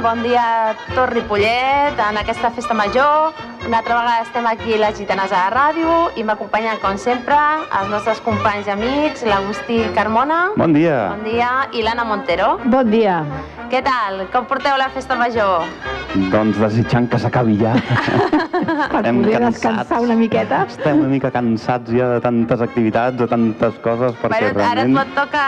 bon dia a tot Ripollet, en aquesta festa major. Una altra vegada estem aquí les gitanes a la ràdio i m'acompanyen, com sempre, els nostres companys i amics, l'Agustí Carmona. Bon dia. Bon dia. I l'Anna Montero. Bon dia. Què tal? Com porteu la festa major? Doncs desitjant que s'acabi ja. Per Estem poder cansats. descansar una miqueta. Estem una mica cansats ja de tantes activitats, de tantes coses, perquè bueno, ara et realment... pot tocar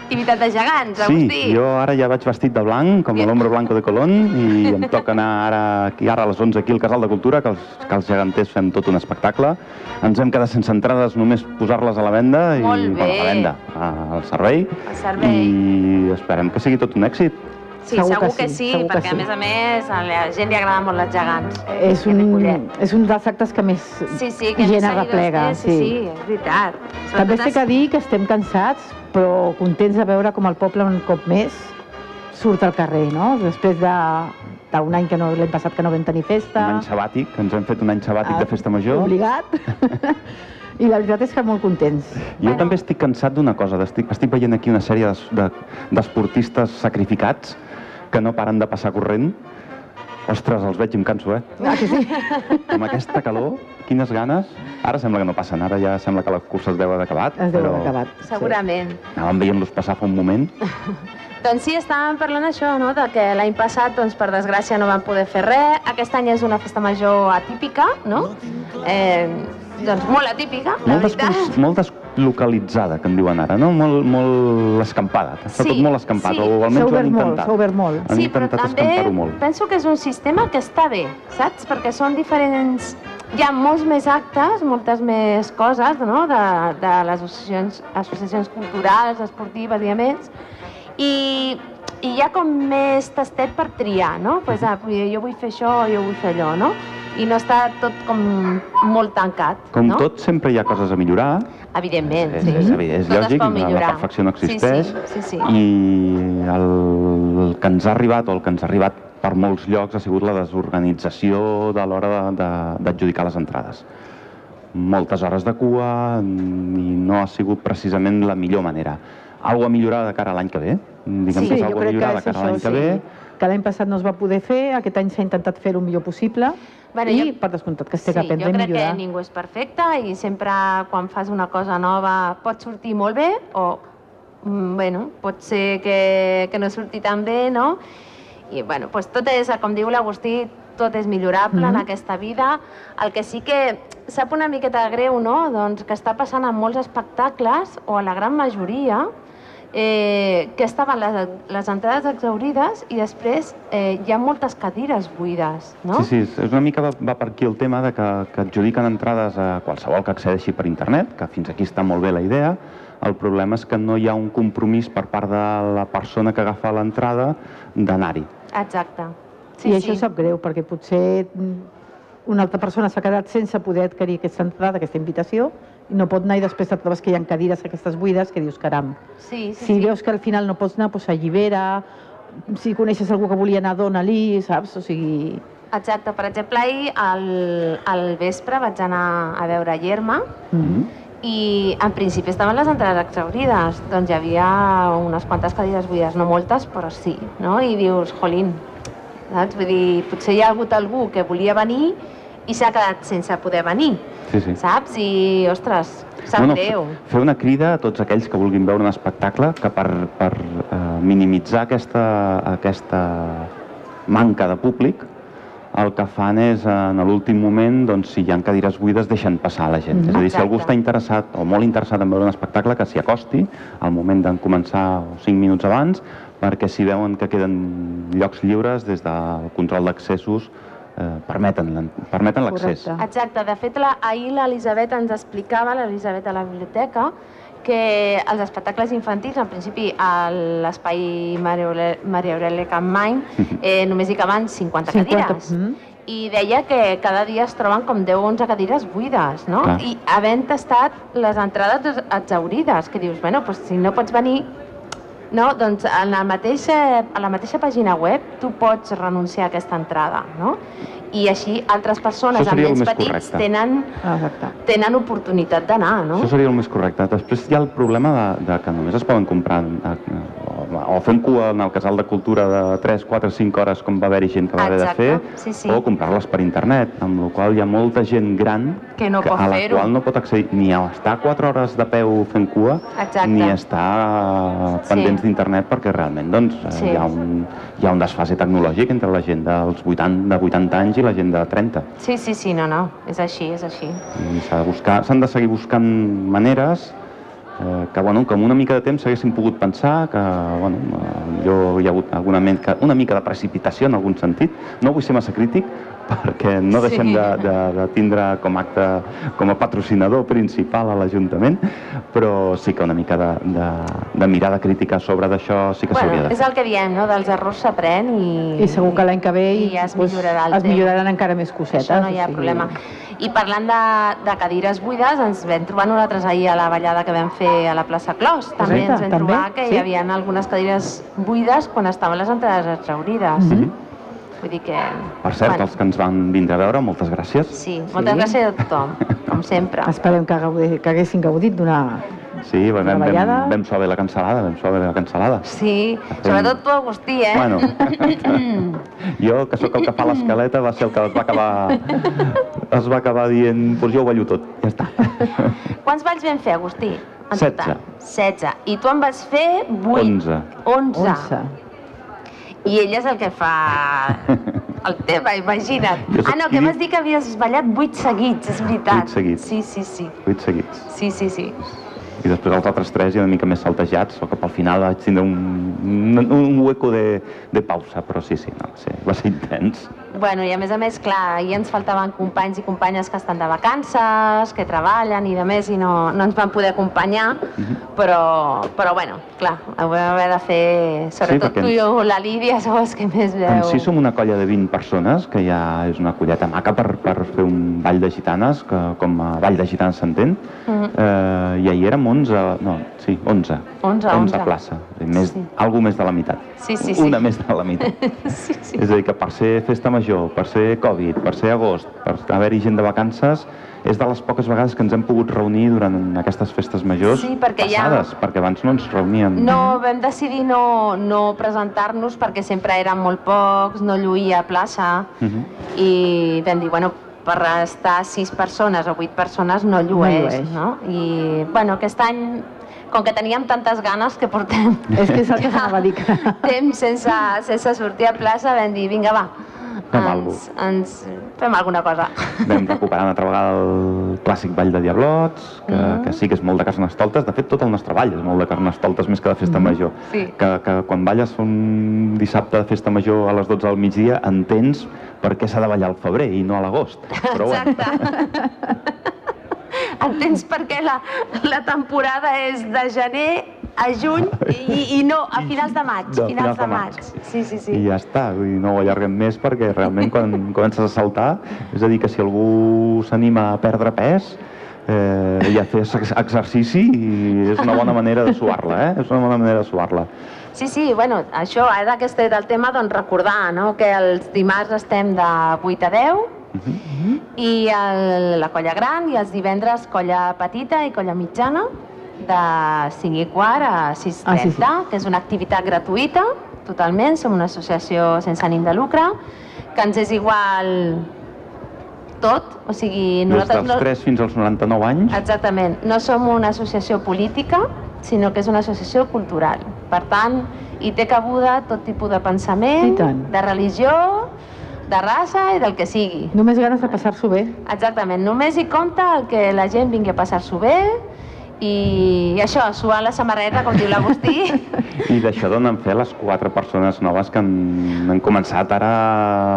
activitat de gegants, Sí, Agustí. jo ara ja vaig vestit de blanc, com Bien. l'Hombre Blanco de Colón, i em toca anar ara, aquí, ara a les 11 aquí al Casal de Cultura, que els, que els geganters fem tot un espectacle. Ens hem quedat sense entrades, només posar-les a la venda, i, Molt bé. bueno, a la venda, a- al servei, El servei. i esperem que sigui tot un èxit. Sí, Segur segur, que que sí, sí, segur que perquè a sí. més a més a la gent li agrada molt els gegants. És I un, és un dels actes que més Sí, sí, que gent arreplega. té, sí, sí, és veritat. També Sobretot sé que dir que estem cansats, però contents de veure com el poble un cop més surt al carrer, no? Després de d'un any que no, l'any passat que no vam tenir festa. Un any sabàtic, ens hem fet un any sabàtic Ah, de festa major. Obligat. I la veritat és que molt contents. Jo Bueno. també estic cansat d'una cosa, estic, estic veient aquí una sèrie d'es- de- d'esportistes sacrificats que no paren de passar corrent. Ostres, els veig i em canso, eh? Ah, que sí? Amb aquesta calor, quines ganes. Ara sembla que no passen, ara ja sembla que la cursa es deu haver acabat. Es deu però haver acabat. Segurament. Anàvem veient-los passar fa un moment. Doncs sí, estàvem parlant això, no? de que l'any passat, doncs, per desgràcia, no vam poder fer res. Aquest any és una festa major atípica, no? Eh, doncs molt atípica, la veritat. descon- molt deslocalitzada, que en diuen ara, no? Molt, molt escampada. Està Sí, tot molt escampat, sí. o almenys ho han obert molt, intentat. s'ha obert molt. Han Sí, però intentat també escampar-ho molt. penso que és un sistema que està bé, saps? Perquè són diferents... Hi ha molts més actes, moltes més coses, no?, de, de les associacions, associacions culturals, esportives i a més, i, i hi ha com més tastet per triar, no? Pues, ah, jo vull fer això, jo vull fer allò, no? I no està tot com molt tancat, Com no? tot, sempre hi ha coses a millorar, Evidentment, és, sí. és, evident, és Tot es lògic, la perfecció no existeix. Sí, sí, sí, sí. I el, el que ens ha arribat, o el que ens ha arribat per molts llocs, ha sigut la desorganització de l'hora de- de- d'adjudicar les entrades. Moltes hores de cua i no ha sigut precisament la millor manera. Algo a millorar de cara a l'any que ve. Diguem Sí, que és jo algo a crec que millorar de és cara a això, l'any que sí. ve. Que l'any passat no es va poder fer, aquest any s'ha intentat fer el millor possible Bueno, i, jo- per descomptat, que es té Sí, que aprendre jo i crec millorar. que ningú és perfecte i sempre quan fas una cosa nova pot sortir molt bé o, mm, bueno, pot ser que, que no surti tan bé, no? I, bueno, pues tot és, com diu l'Agustí, tot és millorable en Mhm. aquesta vida. El que sí que sap una miqueta greu, no?, doncs que està passant en molts espectacles, o a la gran majoria, eh, que estaven les, les entrades exaurides i després eh, hi ha moltes cadires buides, no? Sí, sí, és- una mica va, va per aquí el tema de que, que adjudiquen entrades a qualsevol que accedeixi per internet, que fins aquí està molt bé la idea. El problema és que no hi ha un compromís per part de la persona que agafa l'entrada d'anar-hi. Exacte. I això sap greu, perquè potser mm, una altra persona s'ha quedat sense poder adquirir aquesta entrada, aquesta invitació, i no pot anar i després et trobes que hi ha cadires aquestes buides que dius, caram, Sí, sí, si sí. veus que al final no pots anar, doncs allibera, si coneixes algú que volia anar, dona-li, saps? O sigui... Exacte. Per exemple, ahir al, al vespre vaig anar a veure Yerma Mm i en principi estaven les entrades exaurides. Doncs hi havia unes quantes cadires buides, no moltes, però sí. No? I dius, jolín, saps? Vull dir, potser hi ha hagut algú que volia venir i s'ha quedat sense poder venir, Sí, sí. saps? I, ostres, sap No, no, greu. fe- Fer una crida a tots aquells que vulguin veure un espectacle que per, per eh, minimitzar aquesta, aquesta manca de públic el que fan és, en l'últim moment, doncs, si hi ha cadires buides, deixen passar la gent. Mhm. És a dir, si algú està interessat o molt interessat en veure un espectacle, que s'hi acosti al moment de començar 5 minuts abans, perquè si veuen que queden llocs lliures, des del control d'accessos, eh, permeten, permeten l'accés. Exacte, de fet la, ahir l'Elisabet ens explicava, l'Elisabet a la biblioteca, que els espectacles infantils, en principi a l'espai Maria Aurelia Campmany, eh, només hi caben 50, 50, cadires. mm. I deia que cada dia es troben com 10 o 11 cadires buides, no? Clar. I havent tastat les entrades exaurides, que dius, bueno, doncs si no pots venir, no? Doncs en la mateixa, a la mateixa pàgina web tu pots renunciar a aquesta entrada, no? I així altres persones amb nens petits correcte. tenen, Exacte. tenen oportunitat d'anar, no? Això seria el més correcte. Després hi ha el problema de, de que només es poden comprar, eh, o o fent cua en el casal de cultura de 3, 4, 5 hores com va haver-hi gent que va haver de fer, sí, sí. o comprar-les per internet, amb la qual hi ha molta gent gran Que no pot a la qual no pot accedir ni a estar 4 hores de peu fent cua, Exacte. ni a estar Sí. pendents d'internet, perquè realment doncs, eh, Sí. hi, ha un, hi ha un desfase tecnològic entre la gent dels 80, de 80 anys i la gent de 30. Sí, sí, sí, no, no, és així, és així. I s'ha de buscar, s'han de seguir buscant maneres eh, que, bueno, que amb una mica de temps s'haguessin pogut pensar que, bueno, eh, jo hi ha hagut alguna mica, una mica de precipitació en algun sentit. No vull ser massa crític, perquè no deixem Sí. de, de, de tindre com a acte, com a patrocinador principal a l'Ajuntament, però sí que una mica de, de, de mirada crítica sobre d'això sí que s'hauria Bueno, de és fer. el que diem, no? Dels errors s'aprèn i... I segur que l'any que ve i es millorarà el es tema. milloraran encara més cosetes. Això no hi ha o sigui, problema. I parlant de, de cadires buides, ens vam trobar nosaltres ahir a la ballada que vam fer a la plaça Clos. També Correcte, ens vam també, trobar que sí. hi havia algunes cadires buides quan estaven les entrades exaurides. Mhm. Vull dir que... Per cert, bueno, els que ens van vindre a veure, moltes gràcies. Sí, moltes Sí. gràcies a tothom, com sempre. Esperem que, gaudi, que haguessin gaudit d'una... Sí, vam, vam, vam suar bé la cancel·lada, vam suar bé la cancel·lada. Sí, sobretot tu, Agustí, eh? Bueno, jo, que sóc el que fa l'escaleta, va ser el que es va acabar, es va acabar dient, doncs jo ho ballo tot, ja està. Quants balls vam fer, Agustí? En Setze. total? 16. I tu en vas fer 8. 11. 11. 11. I ell és el que fa el tema, imagina't. Ah, no, que m'has dit que havies ballat 8 seguits, és veritat. Vuit seguits. Sí, sí, sí. 8 seguits. Sí, sí, sí. I després els altres tres ja una mica més saltejats, o cap al final vaig tindre un, un, un hueco de, de pausa, però sí, sí, no, sí, va ser intens. Bueno, i a més a més, clar, ahir ens faltaven companys i companyes que estan de vacances, que treballen i de més, i no, no ens van poder acompanyar, Mhm. però, però bueno, clar, ho vam haver de fer, sobretot perquè tu i jo, la Lídia, sou els que més veu. En si som una colla de 20 persones, que ja és una colleta maca per, per fer un ball de gitanes, que com a ball de gitanes s'entén, Mhm. eh, i ahir érem 11, no, sí, 11. 11, 11 11. plaça, més, Sí. algú més de la meitat. Sí, sí, sí. Una més de la meitat. sí, sí. És a dir, que per ser festa major, per ser Covid, per ser agost, per haver-hi gent de vacances, és de les poques vegades que ens hem pogut reunir durant aquestes festes majors Sí, perquè ja- passades, perquè abans no ens reuníem. No, vam decidir no, no presentar-nos perquè sempre eren molt pocs, no lluïa a plaça, Mhm. i vam dir, bueno, per estar sis persones o vuit persones no llueix, llueix. no? I, bueno, aquest any, com que teníem tantes ganes que portem És que és el que s'anava a dir. temps sense, sense sortir a plaça, vam dir, vinga, va, Fem ens, ens fem alguna cosa. Vam recuperar una altra vegada el clàssic ball de Diablots, que, Mhm. que sí que és molt de carnestoltes. De fet, tot el nostre ball és molt de carnestoltes més que de festa major. Sí. Que, que quan balles un dissabte de festa major a les 12 del migdia entens per què s'ha de ballar al febrer i no a l'agost. Però bueno, Exacte. Entens per què la, la temporada és de gener a juny i, i no, a finals de maig. De finals de maig. Sí, sí, sí. i ja està, vull dir, no ho allarguem més perquè realment quan comences a saltar, és a dir, que si algú s'anima a perdre pes eh, i a fer ex- exercici és una bona manera de suar-la, eh? És una bona manera de suar-la. Sí, sí, bueno, això, ara que del tema, doncs recordar no? que els dimarts estem de 8 a 10 i el, la colla gran i els divendres colla petita i colla mitjana de 5 i quart a 6.30, Ah, sí, sí. que és una activitat gratuïta, totalment, som una associació sense ànim de lucre, que ens és igual tot, o sigui, Des nosaltres dels 3 fins als 99 anys, Exactament. No som una associació política, sinó que és una associació cultural. Per tant, hi té cabuda tot tipus de pensament, de religió, de raça i del que sigui. Només ganes de passar-s'ho bé. Exactament. Només hi compta el que la gent vingui a passar-s'ho bé i això, suar la samarreta, com diu l'Agustí. i d'això donen fer les quatre persones noves que han, han començat ara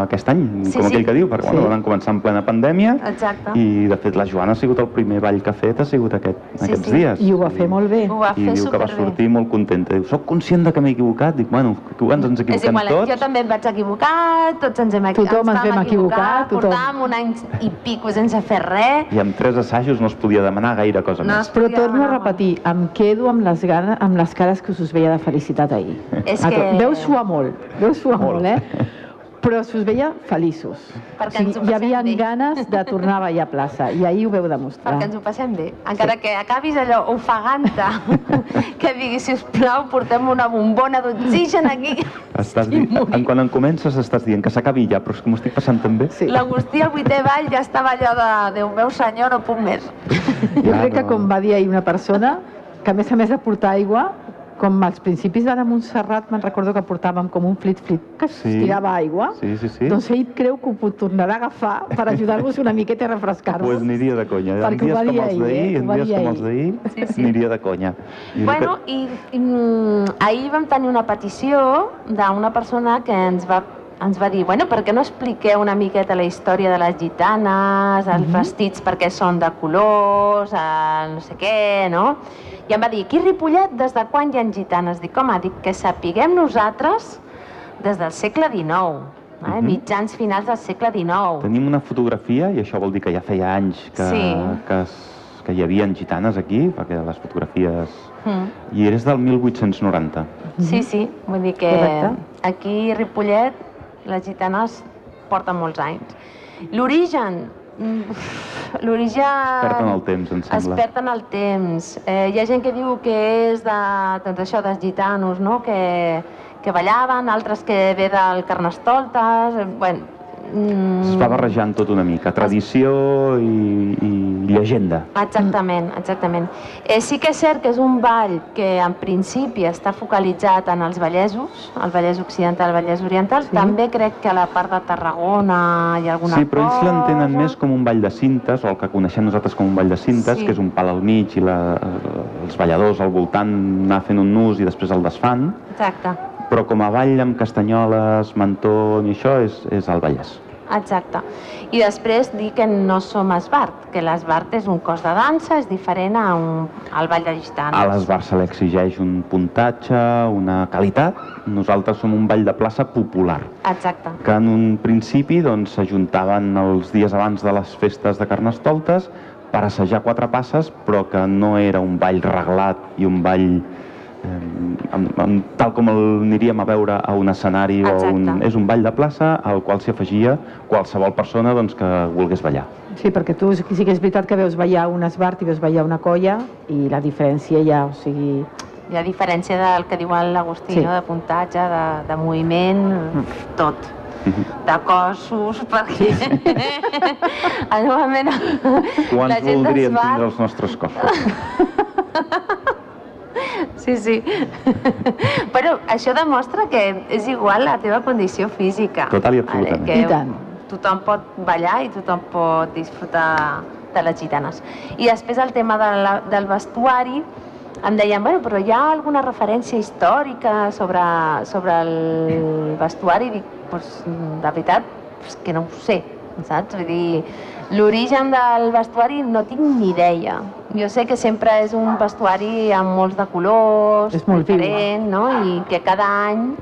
aquest any, Sí, com sí. aquell que diu, perquè Sí. bueno, van començar en plena pandèmia Exacte. i de fet la Joana ha sigut el primer ball que ha fet, ha sigut aquest, Sí, aquests sí. dies. I ho va fer molt bé. Ho va I fer diu que va sortir molt contenta. Diu, soc conscient de que m'he equivocat. Dic, bueno, que ens ens És equivoquem igual, tots. jo també em vaig equivocar, tots ens hem equi- Tothom ens vam vam equivocar, tothom. Portàvem un any i pico sense fer res. I amb tres assajos no es podia demanar gaire cosa No més. Però podia torno a repetir, em quedo amb les, ganes, amb les cares que us us veia de felicitat ahir. És A que-. Veu suar molt, veu suar Molt. molt, eh? però s'us veia feliços. Perquè ens ho hi havia bé. ganes de tornar a ballar a plaça i ahir ho veu demostrar. Perquè ens ho passem bé. Encara que acabis allò ofegant-te, que diguis, sisplau, portem una bombona d'oxigen aquí. Estàs di... en, quan en comences estàs dient que s'acabi ja, però és que m'ho estic passant també. Sí. L'Agustí al vuitè ball ja estava allò de Déu meu senyor, no puc més. Jo crec que no. com va dir ahir una persona, que a més a més de portar aigua, com als principis de la Montserrat, me'n recordo que portàvem com un flit-flit que Sí. tirava aigua, Sí, sí, sí. doncs ell creu que ho tornarà a agafar per ajudar-vos una miqueta a refrescar-vos. Pues aniria de conya. En Perquè ho dies com els ahir, d'ahir, eh? en dies com els ahir. d'ahir, Sí, sí. aniria de conya. I Bueno, que- i, i mm, ahir vam tenir una petició d'una persona que ens va ens va dir, bueno, per què no expliqueu una miqueta la història de les gitanes, els vestits perquè són de colors, el no sé què, no? I em va dir, aquí Ripollet des de quan hi ha gitanes? Dic, home, dic que sapiguem nosaltres des del segle XIX, eh? Mhm. mitjans finals del segle XIX. Tenim una fotografia, i això vol dir que ja feia anys que, Sí. que, es, que hi havia gitanes aquí, perquè les fotografies... Mm. I eres del 1890. Sí, sí, vull dir que Correcte. aquí a Ripollet les gitanes porten molts anys. L'origen, l'origen... Es perd en el temps, em Es sembla. perd en el temps. Eh, hi ha gent que diu que és de, doncs això, dels gitanos, no? que, que ballaven, altres que ve del Carnestoltes... eh, Bueno, mm, Es va barrejant tot una mica, tradició i, i llegenda. Exactament, exactament. Eh, sí que és cert que és un ball que en principi està focalitzat en els vallesos, el Vallès Occidental, el Vallès Oriental. Sí. També crec que a la part de Tarragona hi ha alguna Sí, però ells cosa. l'entenen més com un ball de cintes, o el que coneixem nosaltres com un ball de cintes, Sí. que és un pal al mig i la, els balladors al voltant anar fent un nus i després el desfan, Exacte, però com a ball amb castanyoles, mantó i això és, és el Vallès. exacte. I després dir que no som esbart, que l'esbart és un cos de dansa, és diferent a un, al ball de gitanes. A l'Esbar se li exigeix un puntatge, una qualitat. Nosaltres som un ball de plaça popular, Exacte, que en un principi doncs, s'ajuntaven els dies abans de les festes de Carnestoltes per assajar quatre passes, però que no era un ball reglat i un ball amb, amb, tal com el aniríem a veure a un escenari o a un... Exacte. És un ball de plaça al qual s'hi afegia qualsevol persona doncs, que volgués ballar. Sí, perquè tu sí que és veritat que veus ballar un esbart i veus ballar una colla i la diferència ja, o sigui... hi ha diferència del que diu l'Agustí, Sí. no? de puntatge, de, de moviment, tot. de cossos, perquè normalment Quants la gent voldrien tindre els nostres cossos? Sí, sí. Però això demostra que és igual la teva condició física. Total i absolutament. que I tant. Tothom pot ballar i tothom pot disfrutar de les gitanes. I després el tema de la, del vestuari, em deien, bueno, però hi ha alguna referència històrica sobre, sobre el vestuari? I dic, pues, de veritat, pues, que no ho sé, saps? Vull dir, l'origen del vestuari no tinc ni idea. Jo sé que sempre és un vestuari amb molts de colors, És molt diferent, no? I que cada any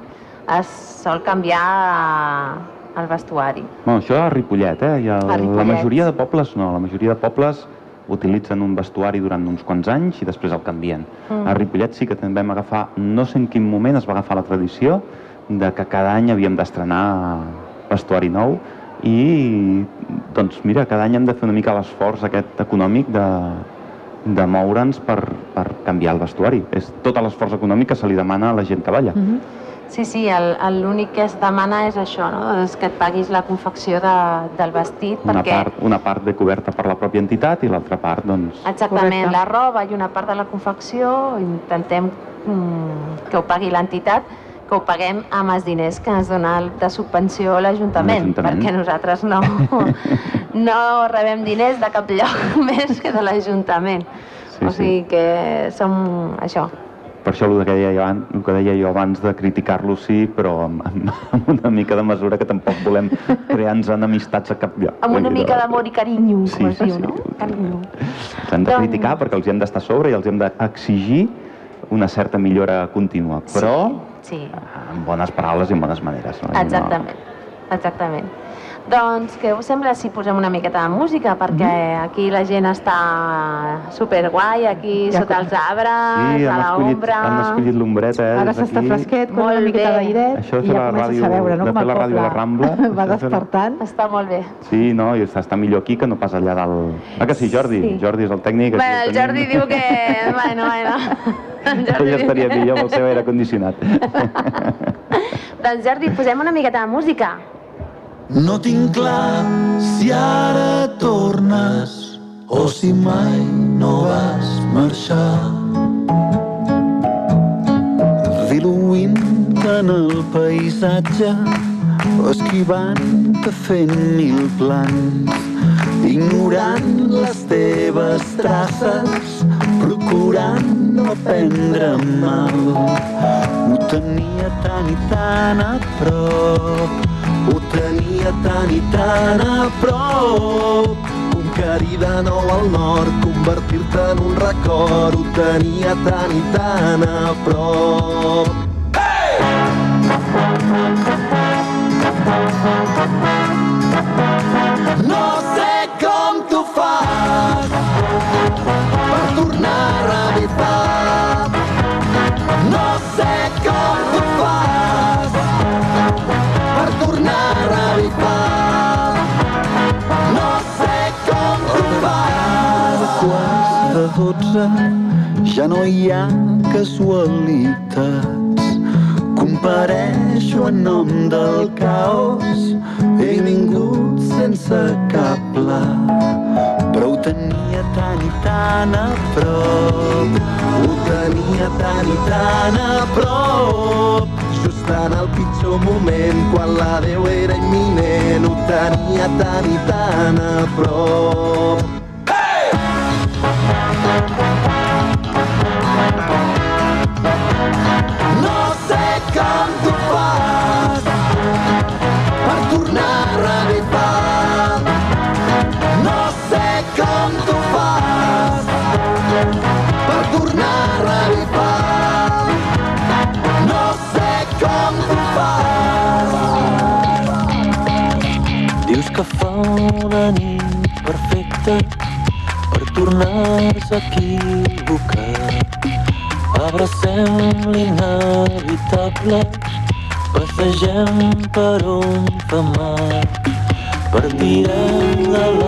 es sol canviar el vestuari. Bueno, això a Ripollet, eh? I a, A la Ripollet. majoria de pobles no. La majoria de pobles utilitzen un vestuari durant uns quants anys i després el canvien. Mm. A Ripollet sí que també vam agafar, no sé en quin moment es va agafar la tradició de que cada any havíem d'estrenar vestuari nou i, doncs mira, cada any hem de fer una mica l'esforç aquest econòmic de, de moure'ns per, per canviar el vestuari. És tot l'esforç econòmic que se li demana a la gent que balla. Mhm. Sí, sí, el- el- l'únic que es demana és això, no? és que et paguis la confecció de, del vestit, Una perquè part, una part ve coberta per la pròpia entitat i l'altra part, doncs, exactament Correcte. la roba i una part de la confecció intentem mm, que ho pagui l'entitat, que ho paguem amb els diners que ens dona de subvenció l'Ajuntament, perquè nosaltres no, no rebem diners de cap lloc més que de l'Ajuntament. Sí, o sí. sigui que som això, Per això el que deia jo, el que deia jo abans de criticar-lo sí, però amb, amb, una mica de mesura que tampoc volem crear-nos enemistats a cap lloc. amb una mica d'amor i carinyo, Sí, com es diu, sí. no? Carinyo. Els hem de Doncs- criticar perquè els hi hem d'estar a sobre i els hem d'exigir una certa millora contínua, però Sí, amb bones paraules i amb bones maneres. No? I no- exactament. Doncs què us sembla si posem una miqueta de música? Perquè aquí la gent està superguai, aquí Ja sota com- els arbres, Sí, a han la escollit, ombra... han escollit l'ombreta, eh? Ara s'està fresquet, con Molt una miqueta bé. d'airet Això de i ja la comences ràdio- a veure, no? de fer la ràdio a la Rambla, va de despertant. Està molt bé. Sí, no, i està, està millor aquí que no pas allà dalt. Ah, que sí, Jordi? Sí. Jordi és el tècnic. Bueno, el. Jordi diu que... Bueno, bueno. El Ell diu estaria que- millor amb el seu aire condicionat. Doncs Jordi, posem una miqueta de música. No tinc clar si ara tornes o si mai no vas marxar. Diluint en el paisatge, esquivant-te fent mil plans, ignorant les teves traces, procurant no prendre mal. Ho tenia tan i tan a prop, ho tenia tan i tan a prop. Conquerir de nou al nord, convertir-te en un record, ho tenia tan i tan a prop. No dotze ja no hi ha casualitats. Compareixo en nom del caos. He vingut sense cap pla, però ho tenia tan i tan a prop. Ho tenia tan i tan a prop. Just en el pitjor moment, quan la Déu era imminent, ho tenia tan i tan a prop. No sé com tu fas per tornar a sé com tu fas per tornar a sé com tu fas. Dius que tornar-se a equivocar. Abracem l'inevitable, passegem per un femar, partirem de la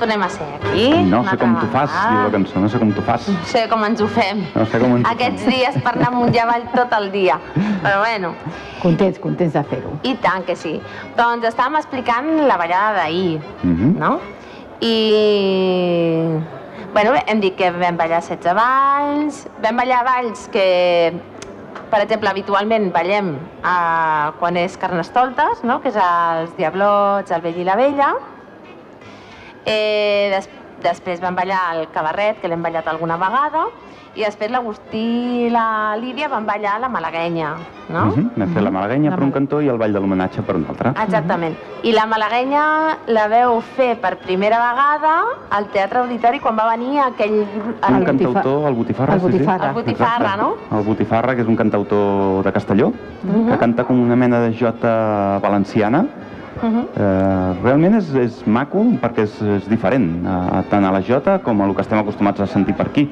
tornem a ser aquí. No sé com tu fas, diu la cançó, no sé com tu fas. No sé com ens ho fem. No sé com ens Aquests dies per anar amunt i avall tot el dia. Però bueno, Contents, contents de fer-ho. i tant que sí. Doncs estàvem explicant la ballada d'ahir, Mhm. no? I... Bueno, hem dit que vam ballar 16 balls, vam ballar balls que, per exemple, habitualment ballem eh, quan és Carnestoltes, no? que és els Diablots, el Vell i la Vella. Eh, des, després vam ballar el Cabarret, que l'hem ballat alguna vegada, i després l'Agustí i la Lídia van ballar la Malaguenya, no? Mhm. Vam fer la malaguenya La per un cantó i el ball de l'homenatge per un altre. Exactament. I la Malaguenya la veu fer per primera vegada al Teatre Auditori quan va venir aquell... Un el cantautor, el Botifarra, el sí, sí. Botifarra. El Botifarra, Exacte. no? El Botifarra, que és un cantautor de Castelló, Mhm. que canta com una mena de jota valenciana. Uh -huh. Eh, realment és, és maco perquè és, és diferent, eh, tant a la jota com a el que estem acostumats a sentir per aquí.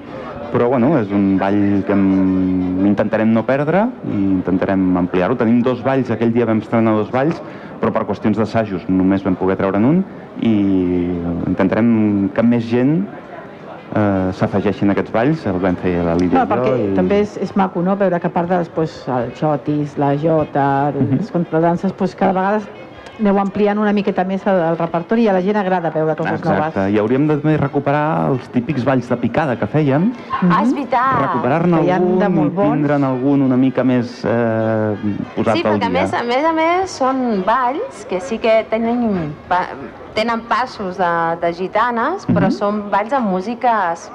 però bueno, és un ball que em- intentarem no perdre i intentarem ampliar-ho. Tenim dos balls, aquell dia vam estrenar dos balls, però per qüestions d'assajos només vam poder treure'n un i intentarem que més gent eh, s'afegeixin aquests balls, el vam fer la Lídia No, perquè i... també és, és maco, no?, veure que a part de després el xotis, la jota, Mhm. les contradances, doncs cada vegada aneu ampliant una miqueta més el, repertori i a la gent agrada veure coses Exacte, noves. i hauríem de també recuperar els típics balls de picada que fèiem, Ah, és veritat. recuperar-ne algun tindre'n algun una mica més eh, posat Sí, al perquè a dia. més, a més a més són balls que sí que tenen, pa, tenen passos de, de gitanes, però Mhm. són balls amb músiques,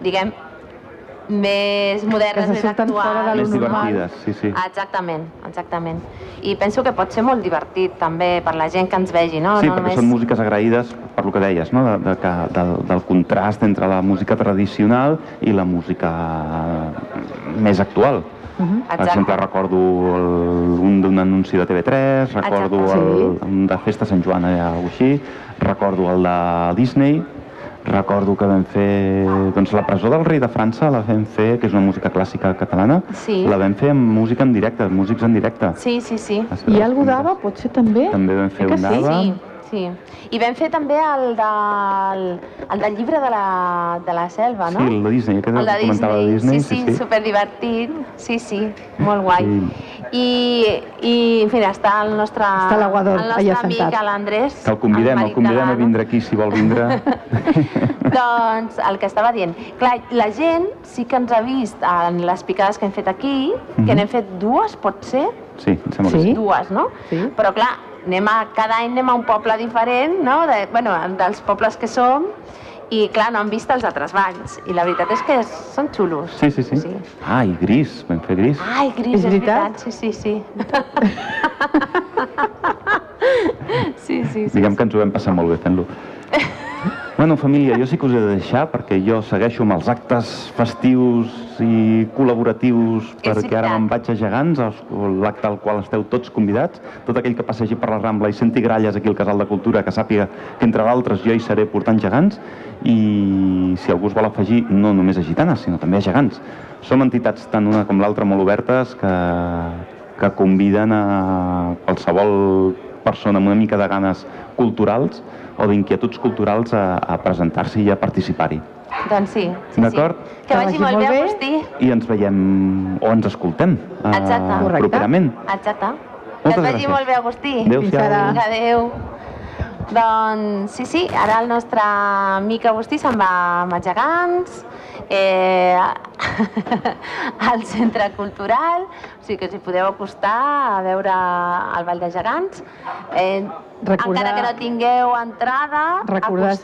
diguem, més modernes, més actuals. de Més normal. divertides, sí, sí. Exactament, exactament. I penso que pot ser molt divertit també per la gent que ens vegi, no? Sí, no perquè són músiques agraïdes per lo que deies, no? de, de, que, del, del contrast entre la música tradicional i la música més actual. Mhm. Per Exacte. exemple, recordo el, un d'un anunci de TV3, recordo Exacte. el, un de Festa Sant Joan allà o així, recordo el de Disney, recordo que vam fer doncs, la presó del rei de França, la vam fer, que és una música clàssica catalana, Sí. la vam fer amb música en directe, amb músics en directe. Sí, sí, sí. I algú d'Ava pot ser també? També vam fer Eh que un sí? d'Ava. Sí, sí. I vam fer també el, del, el del llibre de la, de la selva, no? Sí, el de Disney, aquest el de que comentava de Disney, sí, sí, sí, sí. superdivertit, sí, sí, molt guai. Sí. I, i, en fi, està el nostre, Està l'aguador el allà nostre amic, l'Andrés. Que el convidem, el marit convidem de a vindre aquí si vol vindre. Doncs el que estava dient, clar, la gent sí que ens ha vist en les picades que hem fet aquí, que Mhm. n'hem fet dues, pot ser? Sí, em sembla que Sí. sí. dues, no? Sí. Però clar, anem a, cada any anem a un poble diferent, no? De, bueno, dels pobles que som, i clar, no han vist els altres balls. I la veritat és que són xulos. Sí, sí, sí. Ah, i gris, vam fer gris. Ai, gris, És és, veritat? veritat? Sí, sí, sí. sí, sí, sí. Diguem que ens ho vam passar molt bé fent-lo. Bueno, família, jo sí que us he de deixar perquè jo segueixo amb els actes festius i col·laboratius perquè ara me'n vaig a Gegants, l'acte al qual esteu tots convidats. Tot aquell que passegi per la Rambla i senti gralles aquí al Casal de Cultura, que sàpiga que entre d'altres jo hi seré portant gegants i si algú es vol afegir, no només a gitanes, sinó també a gegants. Som entitats tant una com l'altra molt obertes que, que conviden a qualsevol persona amb una mica de ganes culturals o d'inquietuds culturals a, a presentar-s'hi i a participar-hi. Doncs sí, sí, D'acord. sí. Que vagi molt bé, Agustí. I ens veiem o ens escoltem eh, Exacte. Correcte. properament. Exacte. Que et Moltes vagi gràcies. molt bé, Agustí. Adéu-siau. Fins ara. Vinga, adéu. Doncs sí, sí, ara el nostre amic Agustí se'n va amb els gegants, eh, al centre cultural, o sigui que si podeu acostar a veure el Ball de Gegants. Eh, Recordar- encara que no tingueu entrada,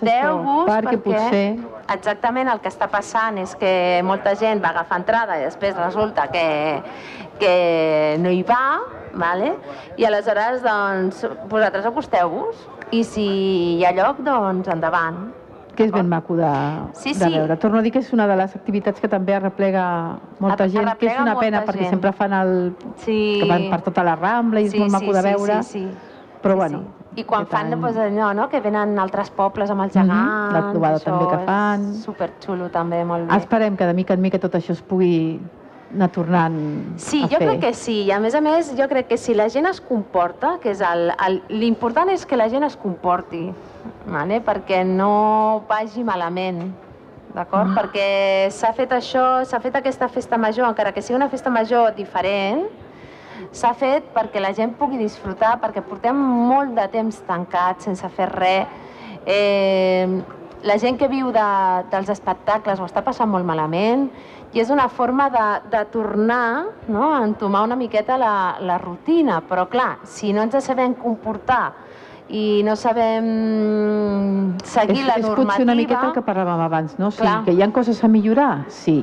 acosteu-vos perquè potser- Exactament, el que està passant és que molta gent va agafar entrada i després resulta que, que no hi va, vale? i aleshores doncs, vosaltres acosteu-vos i si hi ha lloc, doncs endavant. Que és ben maco de, Sí, de sí. veure. Torno a dir que és una de les activitats que també arreplega molta gent, que és una pena molta perquè gent. sempre fan el... Sí. que van per tota la Rambla i és molt maco de veure. Sí, sí, sí. Però Sí, bueno, sí. I quan fan any- doncs, allò, no? que venen altres pobles amb els Mhm, gegants... la trobada també que és fan. Superxulo també, molt bé. Esperem que de mica en mica tot això es pugui anar tornant Sí, a jo fer. crec que sí. I a més a més, jo crec que si la gent es comporta, que és L'important és que la gent es comporti, vale? perquè no vagi malament. D'acord? Mm. Perquè s'ha fet això, s'ha fet aquesta festa major, encara que sigui una festa major diferent, s'ha fet perquè la gent pugui disfrutar, perquè portem molt de temps tancats sense fer res. Eh, la gent que viu de, dels espectacles ho està passant molt malament i és una forma de, de tornar no, a entomar una miqueta la, la rutina, però clar, si no ens sabem comportar i no sabem seguir és, la és normativa... potser una miqueta el que parlàvem abans, no? Clar. que hi ha coses a millorar, sí,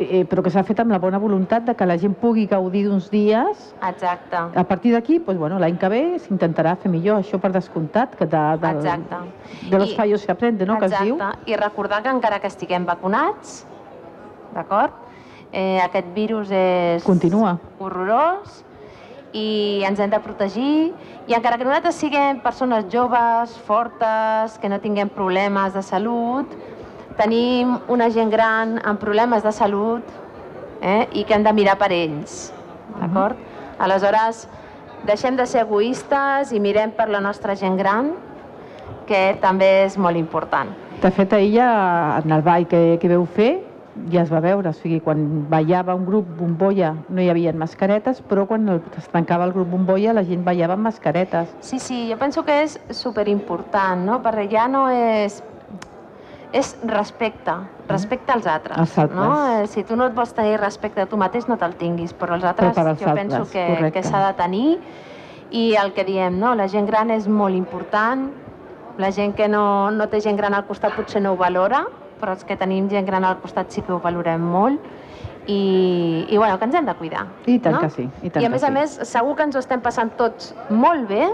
eh, però que s'ha fet amb la bona voluntat de que la gent pugui gaudir d'uns dies. Exacte. A partir d'aquí, doncs, bueno, l'any que ve s'intentarà fer millor, això per descomptat, que de, de, Exacte. de los fallos se aprende, no?, que es diu. Exacte. I recordar que encara que estiguem vacunats, d'acord? Eh, aquest virus és Continua. horrorós i ens hem de protegir i encara que nosaltres siguem persones joves, fortes, que no tinguem problemes de salut, tenim una gent gran amb problemes de salut eh? i que hem de mirar per ells, d'acord? Aleshores, deixem de ser egoistes i mirem per la nostra gent gran, que també és molt important. De fet, ahir ja en el ball que, que veu fer ja es va veure, o sigui, quan ballava un grup bombolla no hi havia mascaretes, però quan el, es tancava el grup bombolla la gent ballava amb mascaretes. Sí, sí, jo penso que és superimportant, no? perquè ja no és és respecte, respecte als altres. Als altres. No? Eh, Si tu no et vols tenir respecte a tu mateix, no te'l tinguis, però els altres per als jo penso altres, que, correcte. que s'ha de tenir i el que diem, no? la gent gran és molt important, la gent que no, no té gent gran al costat potser no ho valora, però els que tenim gent gran al costat sí que ho valorem molt i, i bueno, que ens hem de cuidar. I tant no? que sí, i tant I a més a sí. més, segur que ens ho estem passant tots molt bé,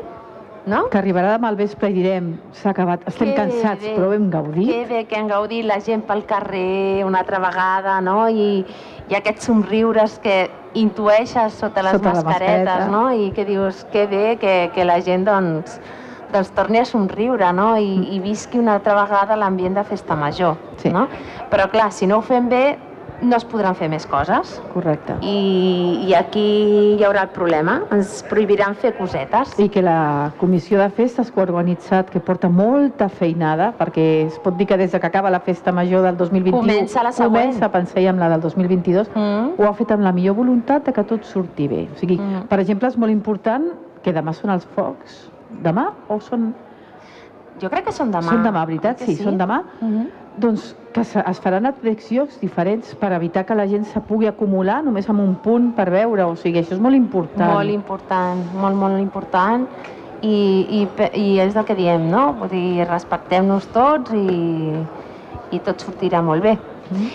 no? Que arribarà demà al vespre i direm s'ha acabat, estem Que cansats, bé, però hem gaudit. Que bé que han gaudit la gent pel carrer una altra vegada, no? I, i aquests somriures que intueixes sota les Sota mascaretes, mascareta. no? I que dius, que bé que, que la gent, doncs, doncs torni a somriure, no? I, i visqui una altra vegada l'ambient de festa major, Sí. no? Però clar, si no ho fem bé, no es podran fer més coses. Correcte. I, I aquí hi haurà el problema, ens prohibiran fer cosetes. I que la comissió de festes que ha organitzat, que porta molta feinada, perquè es pot dir que des de que acaba la festa major del 2021 Comença la següent. comença a pensar ja en la del 2022, Mm. ho ha fet amb la millor voluntat de que tot surti bé. O sigui, Mm. per exemple, és molt important que demà són els focs. Demà o són... Jo crec que són demà. Són demà, veritat? Que Sí, són demà. Mhm. Doncs que es faran a tres llocs diferents per evitar que la gent se pugui acumular només amb un punt per veure. O sigui, això és molt important. Molt important, molt, molt important. I, i, I és el que diem, no? Vull dir, respectem-nos tots i, i tot sortirà molt bé.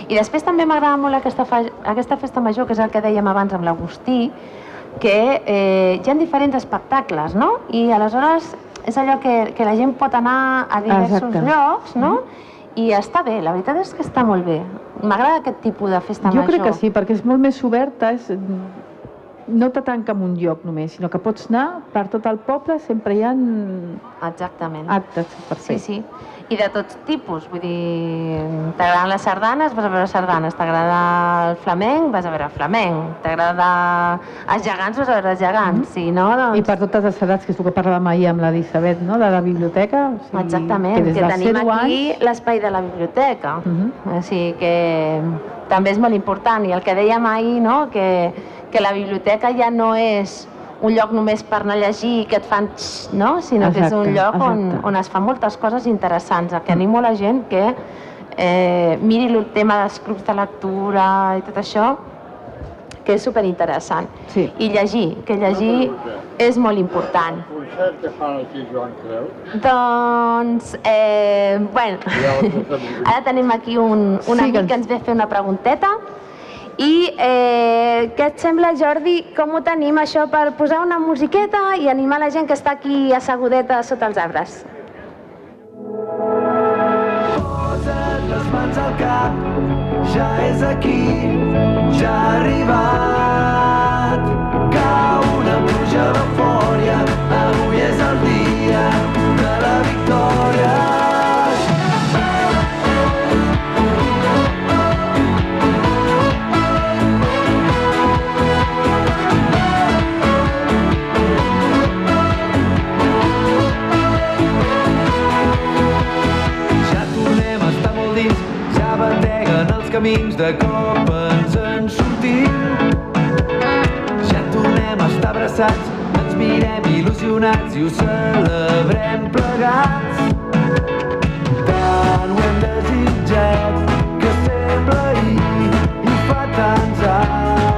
I després també m'agrada molt aquesta, fa, aquesta festa major, que és el que dèiem abans amb l'Agustí, que eh, hi ha diferents espectacles, no? I aleshores és allò que, que la gent pot anar a diversos Exacte. llocs, no? I està bé, la veritat és que està molt bé. M'agrada aquest tipus de festa Jo major. crec que sí, perquè és molt més oberta, és, no te tanca en un lloc només, sinó que pots anar per tot el poble, sempre hi ha Exactament. actes per fer. Sí, sí. I de tots tipus, vull dir, t'agraden les sardanes, vas a veure sardanes, t'agrada el flamenc, vas a veure flamenc, t'agrada els gegants, vas a veure els gegants, sí, no? Doncs... I per totes les edats, que és el que parlàvem ahir amb l'Elisabet, no?, de la biblioteca. O sigui, Exactament, que que, tenim 0 aquí anys... l'espai de la biblioteca. Mhm. O sigui que també és molt important. I el que dèiem ahir, no? que, que la biblioteca ja no és un lloc només per anar a llegir i que et fan tx, no? sinó que és un Exacte, lloc on, exacte. on es fan moltes coses interessants. El que animo la gent que eh, miri el tema dels clubs de lectura i tot això, que és superinteressant. Sí. I llegir, que llegir és molt important. concert que fan aquí Joan Creu. Doncs, eh, bueno, ara tenim aquí un, un Sí, amic que ens- que ens ve a fer una pregunteta. I eh, què et sembla, Jordi, com ho tenim això per posar una musiqueta i animar la gent que està aquí assegudeta sota els arbres? Posa't les mans al cap, ja és aquí, ja ha arribat. Cau una pluja d'eufòria, avui és el dia de la victòria. Camins, de cop ens en sortim. Ja tornem a estar abraçats, ens mirem il·lusionats i ho celebrem plegats. Tant ho hem desitjat que sembla ahir i fa tants anys.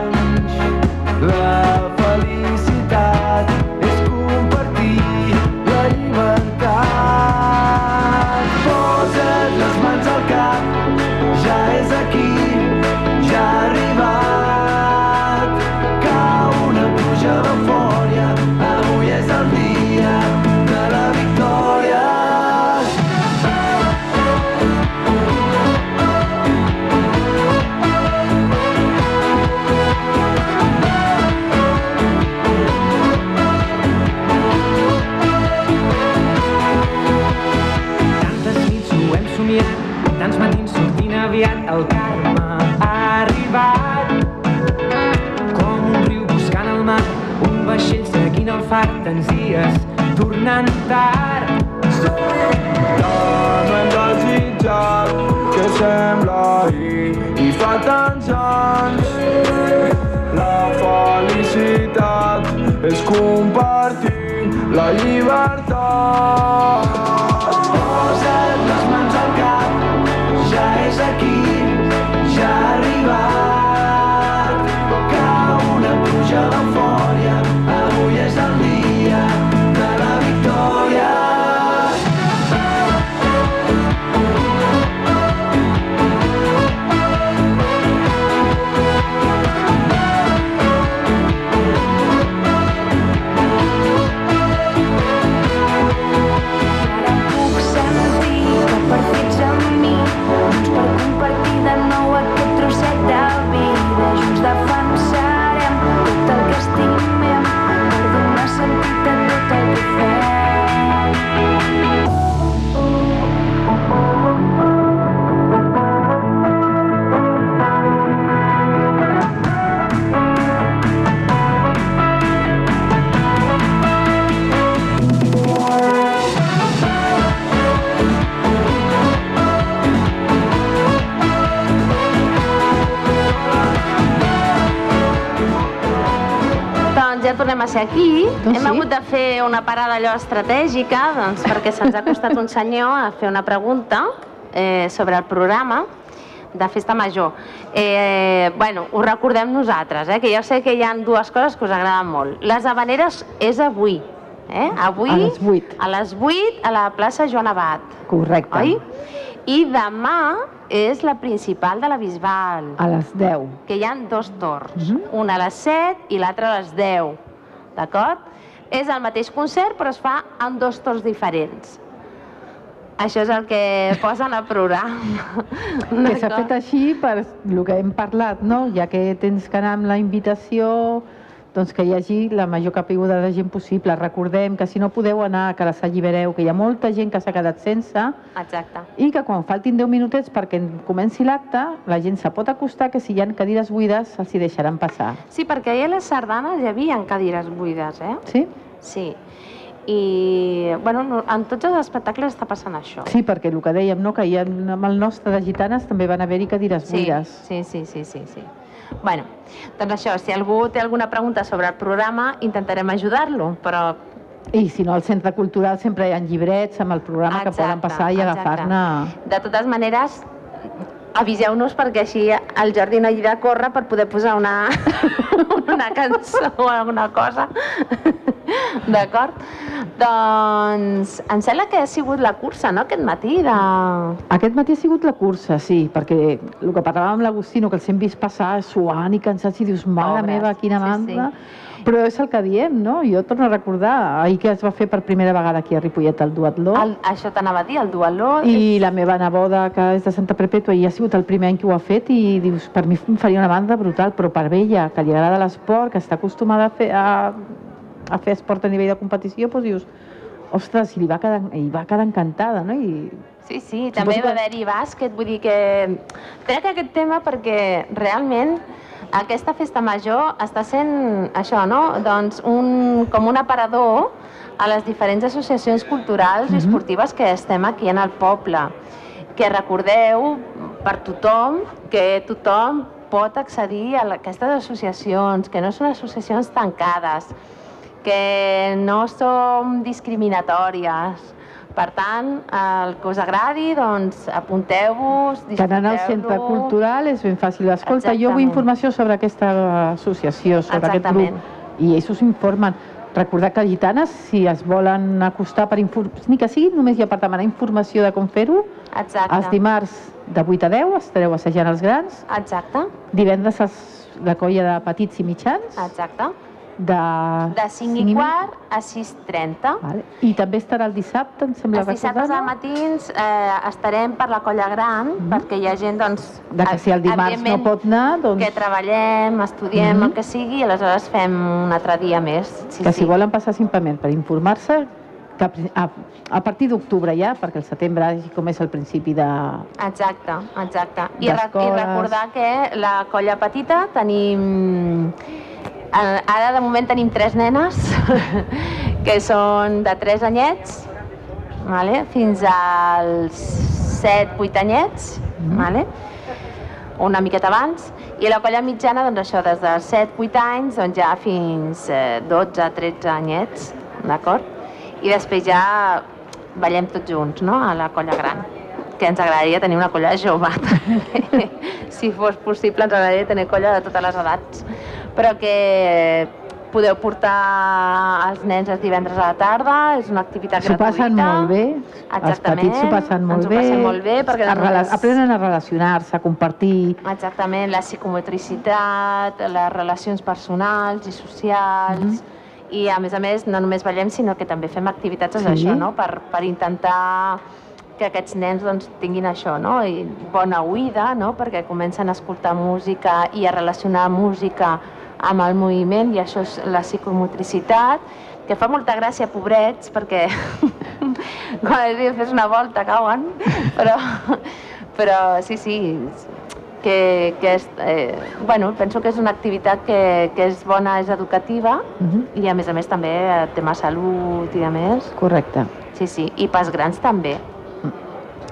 Tornem a ser aquí. Doncs Hem sí. hagut de fer una parada allò estratègica, doncs, perquè se'ns ha costat un senyor a fer una pregunta eh, sobre el programa de Festa Major. Eh, bueno, ho recordem nosaltres, eh, que jo sé que hi ha dues coses que us agraden molt. Les Habaneres és avui, eh? Avui, A les vuit. A les 8 a la plaça Joan Abat, Correcte. oi? I demà és la principal de la Bisbal A les 10. que hi ha dos torns, Mhm. un a les 7 i l'altre a les 10, d'acord? És el mateix concert, però es fa en dos torns diferents. Això és el que posen al programa. Que s'ha fet així per el que hem parlat, no? Ja que tens que anar amb la invitació, doncs que hi hagi la major caiguda de gent possible. Recordem que si no podeu anar, que les allibereu, que hi ha molta gent que s'ha quedat sense Exacte. i que quan faltin 10 minutets perquè comenci l'acte, la gent se pot acostar, que si hi ha cadires buides els hi deixaran passar. Sí, perquè ahir a les sardanes hi havia cadires buides, eh? Sí? Sí. I, bueno, no- en tots els espectacles està passant això. Sí, perquè el que dèiem, no? que hi ha, amb el nostre de gitanes també van haver-hi cadires Sí, buides. sí, sí, sí, sí, sí. Bueno, doncs això, si algú té alguna pregunta sobre el programa, intentarem ajudar-lo, però I si no, al centre cultural sempre hi ha llibrets amb el programa que poden passar i exacte. agafar-ne... De totes maneres, aviseu-nos perquè així el Jordi no hi de córrer per poder posar una, una cançó o alguna cosa. D'acord? Doncs em sembla que ha sigut la cursa, no?, aquest matí de... Aquest matí ha sigut la cursa, sí, perquè el que parlàvem amb l'Agustino, que els hem vist passar suant i cansats i dius, mare Pobres, meva, quina sí, mandra. Però és el que diem, no? Jo torno a recordar, ahir que es va fer per primera vegada aquí a Ripollet el duatló, El, això t'anava a dir, el dualó... i la meva neboda, que és de Santa Perpètua, i ha sigut el primer any que ho ha fet, i dius, per mi em faria una banda brutal, però per ella, que li agrada l'esport, que està acostumada a fer, a, a fer esport a nivell de competició, doncs dius, ostres, i li va quedar, i va quedar encantada, no? I Sí, sí, també Suposo va que- haver-hi bàsquet, vull dir que trec aquest tema perquè realment aquesta festa major està sent això, no? Doncs un, com un aparador a les diferents associacions culturals i esportives que estem aquí en el poble. Que recordeu per tothom que tothom pot accedir a aquestes associacions, que no són associacions tancades, que no som discriminatòries. Per tant, el que us agradi, doncs apunteu-vos, que anant al centre cultural és ben fàcil. Escolta, jo vull Exactament. informació sobre aquesta associació, sobre aquest Exactament. grup. I ells us informen. Recordar que gitanes, si es volen acostar per ni que sigui només ja per demanar informació de com fer-ho, Exacte. els dimarts de 8 a 10 estareu assajant els grans, Exacte, divendres la colla de petits i mitjans, exacte. De, De 5 i quart a 6.30. Vale. I també estarà el dissabte, em sembla Els dissabtes al matins eh, estarem per la colla gran, perquè hi ha gent, doncs... De que si el dimarts no pot anar, doncs Que treballem, estudiem, Mhm. el que sigui, i aleshores fem un altre dia més. Sí, que sí. si volen passar simplement per informar-se, que a, a, partir d'octubre ja, perquè el setembre és com és el principi de... Exacte, exacte. I, re I recordar que la colla petita tenim... eh, Ara de moment tenim tres nenes que són de 3 anyets vale? fins als 7-8 anyets vale? una miqueta abans i la colla mitjana, doncs això, des dels 7-8 anys doncs ja fins eh, 12-13 anyets, d'acord? I després ja ballem tots junts, no?, a la colla gran que ens agradaria tenir una colla jove si fos possible ens agradaria tenir colla de totes les edats però que podeu portar els nens els divendres a la tarda, és una activitat S'ho gratuïta. passen molt bé, els Exactament, petits s'ho passen molt ens bé, passem molt bé perquè es rela- aprenen a relacionar-se, a compartir, Exactament, la psicomotricitat, les relacions personals i socials, i a més a més no només ballem sinó que també fem activitats sí. això, no? per, per intentar que aquests nens doncs, tinguin això, no? I bona oïda, no? perquè comencen a escoltar música i a relacionar música amb el moviment i això és la psicomotricitat, que fa molta gràcia, pobrets, perquè quan els dius fes una volta cauen, però, però sí, sí, que, que és, eh, bueno, penso que és una activitat que, que és bona, és educativa Mhm. i a més a més també eh, tema salut i a més. correcte. Sí, sí, i pels grans també.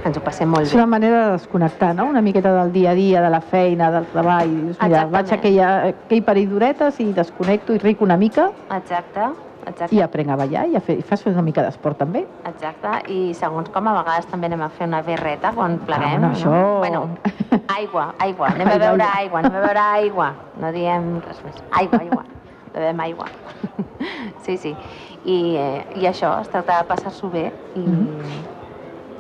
Ens ho passem molt És bé. una manera de desconnectar, no? Una miqueta del dia a dia, de la feina, del treball. Dius, mira, Exactament. vaig a aquella, aquell parell d'horetes i desconnecto i ric una mica Exacte, exacte. i aprenc a ballar i, a fer, i fas una mica d'esport també. Exacte, i segons com a vegades també anem a fer una birreta quan pleguem. bueno, no? això- Bueno, aigua, aigua, anem a beure aigua. anem a beure aigua. No diem res més. Aigua, aigua. Bevem aigua. Sí, sí. I, eh, i això, es tracta de passar-s'ho bé i, Mhm.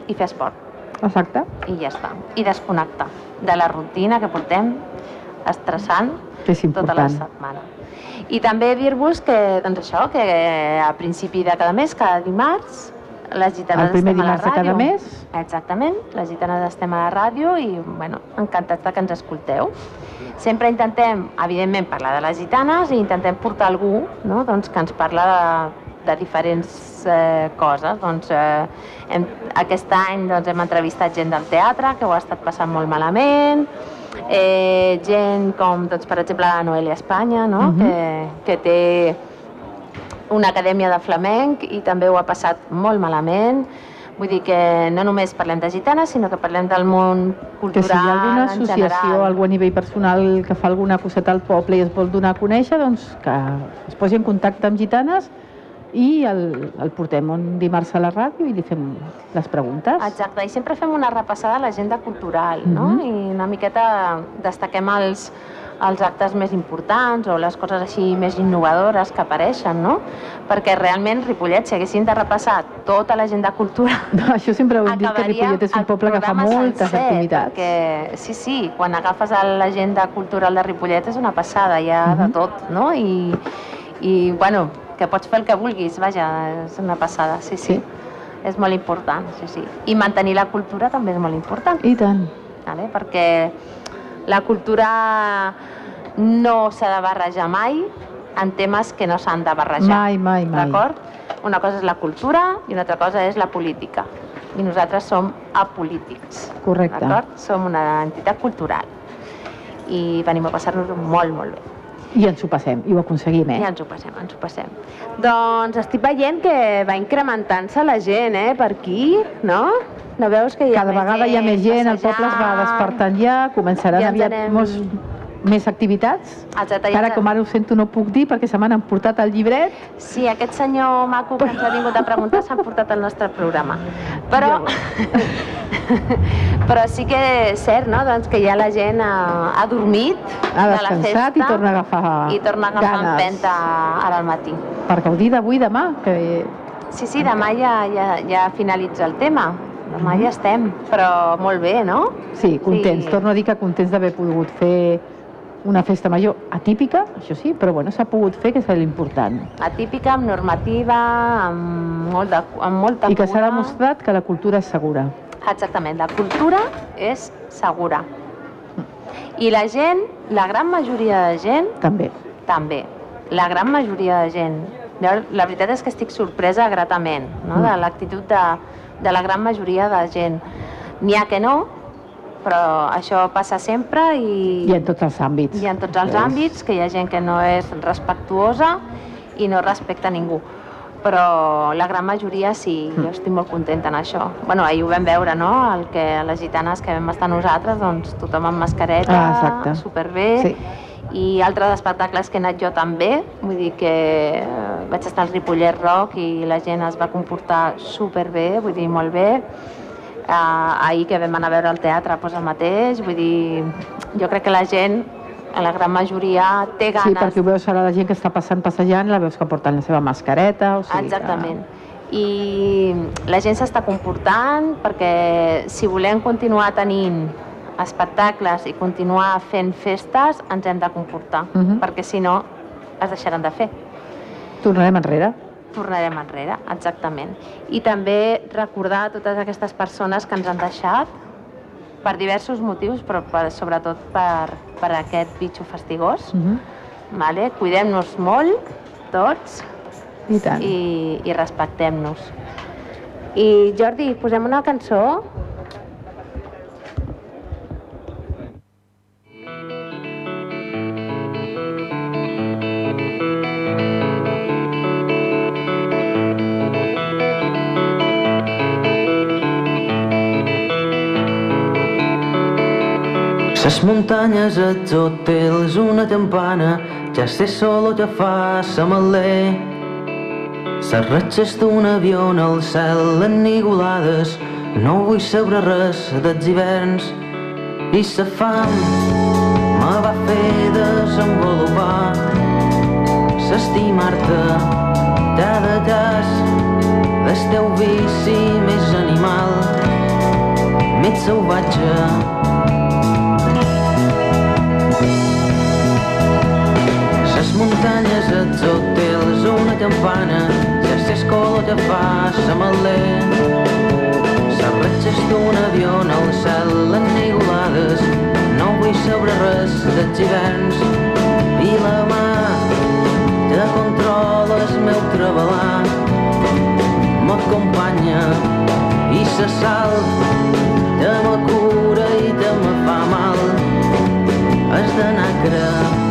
i fer esport. Exacte. I ja està. I desconnectar de la rutina que portem estressant és tota la setmana. I també dir-vos que, doncs això, que a principi de cada mes, cada dimarts, les gitanes El primer estem a la dimarts de cada ràdio. mes. Exactament, les gitanes estem a la ràdio i, bueno, encantats que ens escolteu. Sempre intentem, evidentment, parlar de les gitanes i intentem portar algú no? doncs, que ens parla de, de diferents eh, coses. Doncs, eh, hem, aquest any doncs, hem entrevistat gent del teatre que ho ha estat passant molt malament, eh, gent com, doncs, per exemple, la Noelia Espanya, no? Mhm. que, que té una acadèmia de flamenc i també ho ha passat molt malament. Vull dir que no només parlem de gitanes, sinó que parlem del món Que si hi ha cultural alguna associació, algú a nivell personal que fa alguna coseta al poble i es vol donar a conèixer, doncs que es posi en contacte amb gitanes i el, el portem un dimarts a la ràdio i li fem les preguntes. Exacte, i sempre fem una repassada a l'agenda cultural, no? Mhm. I una miqueta destaquem els, els actes més importants o les coses així més innovadores que apareixen, no? Perquè realment Ripollet, si haguéssim de repassar tota l'agenda cultural, No, això sempre ho hem dit, que Ripollet és un poble que fa moltes sencer, activitats. Perquè, sí, sí, quan agafes l'agenda cultural de Ripollet és una passada, hi ha de Mhm. tot, no? I, I, bueno, que pots fer el que vulguis, vaja, és una passada, sí, sí. Sí. És molt important, sí, sí. I mantenir la cultura també és molt important, I tant. vale? perquè la cultura no s'ha de barrejar mai en temes que no s'han de barrejar. Mai, mai, mai. D'acord? Una cosa és la cultura i una altra cosa és la política. I nosaltres som apolítics. Correcte. D'acord? Som una entitat cultural. I venim a passar-nos molt, molt bé. I ens ho passem, i ho aconseguim, eh? I ens ho passem, ens ho passem. Doncs estic veient que va incrementant-se la gent, eh, per aquí, no? No veus que hi ha Cada vegada hi ha més gent, el poble es va passejant? despertant ja, començaran Ja aviat anem- molts, més activitats. Exacte, Ara, com ara ho sento, no puc dir perquè se m'han emportat el llibret. Sí, aquest senyor maco que ens ha vingut a preguntar s'ha portat al nostre programa. Però, però sí que és cert, no?, doncs que ja la gent ha, ha dormit Ha de la descansat festa i torna a agafar i torna a agafar ganes. empenta ara al matí. Per gaudir d'avui i demà, que Sí, sí, demà ja, ja, ja finalitza el tema. Demà ja estem, però molt bé, no? sí, contents. Sí. Torno a dir que contents d'haver pogut fer una festa major atípica, això sí, però bueno, s'ha pogut fer, que és l'important. Atípica, amb normativa, amb, molt de, amb molta I que s'ha cura. demostrat que la cultura és segura. Exactament, la cultura és segura. I la gent, la gran majoria de gent, També. també. La gran majoria de gent la veritat és que estic sorpresa gratament no? de l'actitud de, de la gran majoria de gent. N'hi ha que no, però això passa sempre i, I en tots els àmbits. i en tots els àmbits, que hi ha gent que no és respectuosa i no respecta ningú. Però la gran majoria sí, jo estic molt contenta en això. bueno, ahir ho vam veure, no? El que les gitanes que vam estar nosaltres, doncs tothom amb mascareta, Ah, exacte. superbé, Sí. i altres espectacles que he anat jo també, vull dir que eh, vaig estar al Ripollet Rock i la gent es va comportar superbé, vull dir, molt bé. Uh, ahir que vam anar a veure el teatre, doncs el mateix, vull dir, jo crec que la gent, en la gran majoria, té Sí, ganes. perquè ho veus ara la gent que està passant, passejant, la veus que porten la seva mascareta, o sigui Exactament. I la gent s'està comportant perquè si volem continuar tenint espectacles i continuar fent festes, ens hem de comportar, Mhm. perquè si no es deixaran de fer. Que tornarem enrere. Tornarem enrere, exactament. I també recordar a totes aquestes persones que ens han deixat per diversos motius, però per, sobretot per, per aquest bitxo fastigós. Mhm. Vale? Cuidem-nos molt, tots, I tant. i, i respectem-nos. I Jordi, posem una cançó? Ses muntanyes, els hotels, una campana, ja sé solo ja fa sa malé. Ses ratxes d'un avió en el cel enigolades, no vull saber res dels hiverns. I sa fam me va fer desenvolupar, s'estimar-te cada cas, el teu vici més animal, més salvatge. Muntanyes, els hotels, una campana, ja s'escola ja fa sa malé. Ses ratxes d'un avió el cel enigolades, no vull saber res dels hiverns. I la mà te controla el meu treballar, m'acompanya i se sal, te me cura i te me fa mal. Has d'anar a crear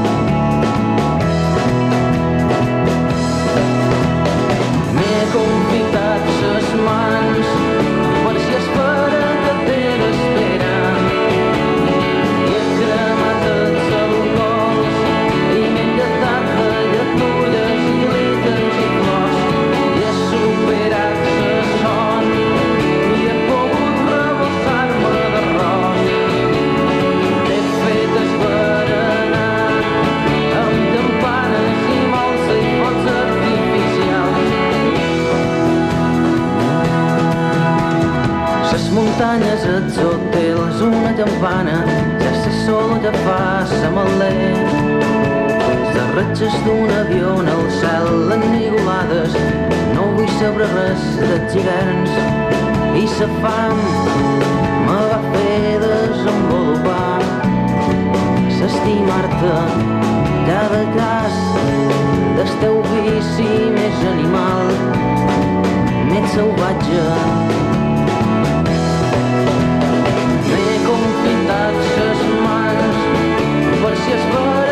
Muntanyes, els hotels, una campana, ja sé solo ja fa sa malé. Les ratxes d'un avió en el cel enigolades, no vull saber res dels hiverns. I sa fam me va fer desenvolupar, s'estimar-te cada cas del teu vici més animal, més salvatge. Confitat ses mans per si espera que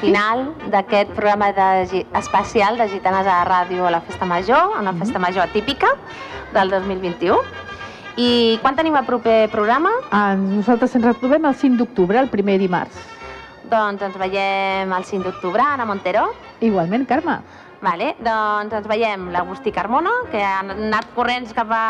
final d'aquest programa de, especial de Gitanes a la Ràdio a la Festa Major, una festa major atípica del 2021. I quan tenim el proper programa? Ah, nosaltres ens retrobem el 5 d'octubre, el primer dimarts. Doncs ens veiem el 5 d'octubre, Anna Montero. Igualment, Carme. Vale, doncs ens veiem l'Agustí Carmona, que han anat corrents cap a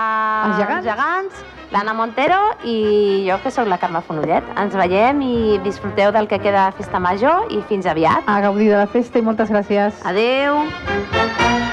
Els gegants. gegants l'Anna Montero i jo, que sóc la Carme Fonollet. Ens veiem i disfruteu del que queda de Festa Major i fins aviat. A gaudir de la festa i moltes gràcies. Adeu! Thank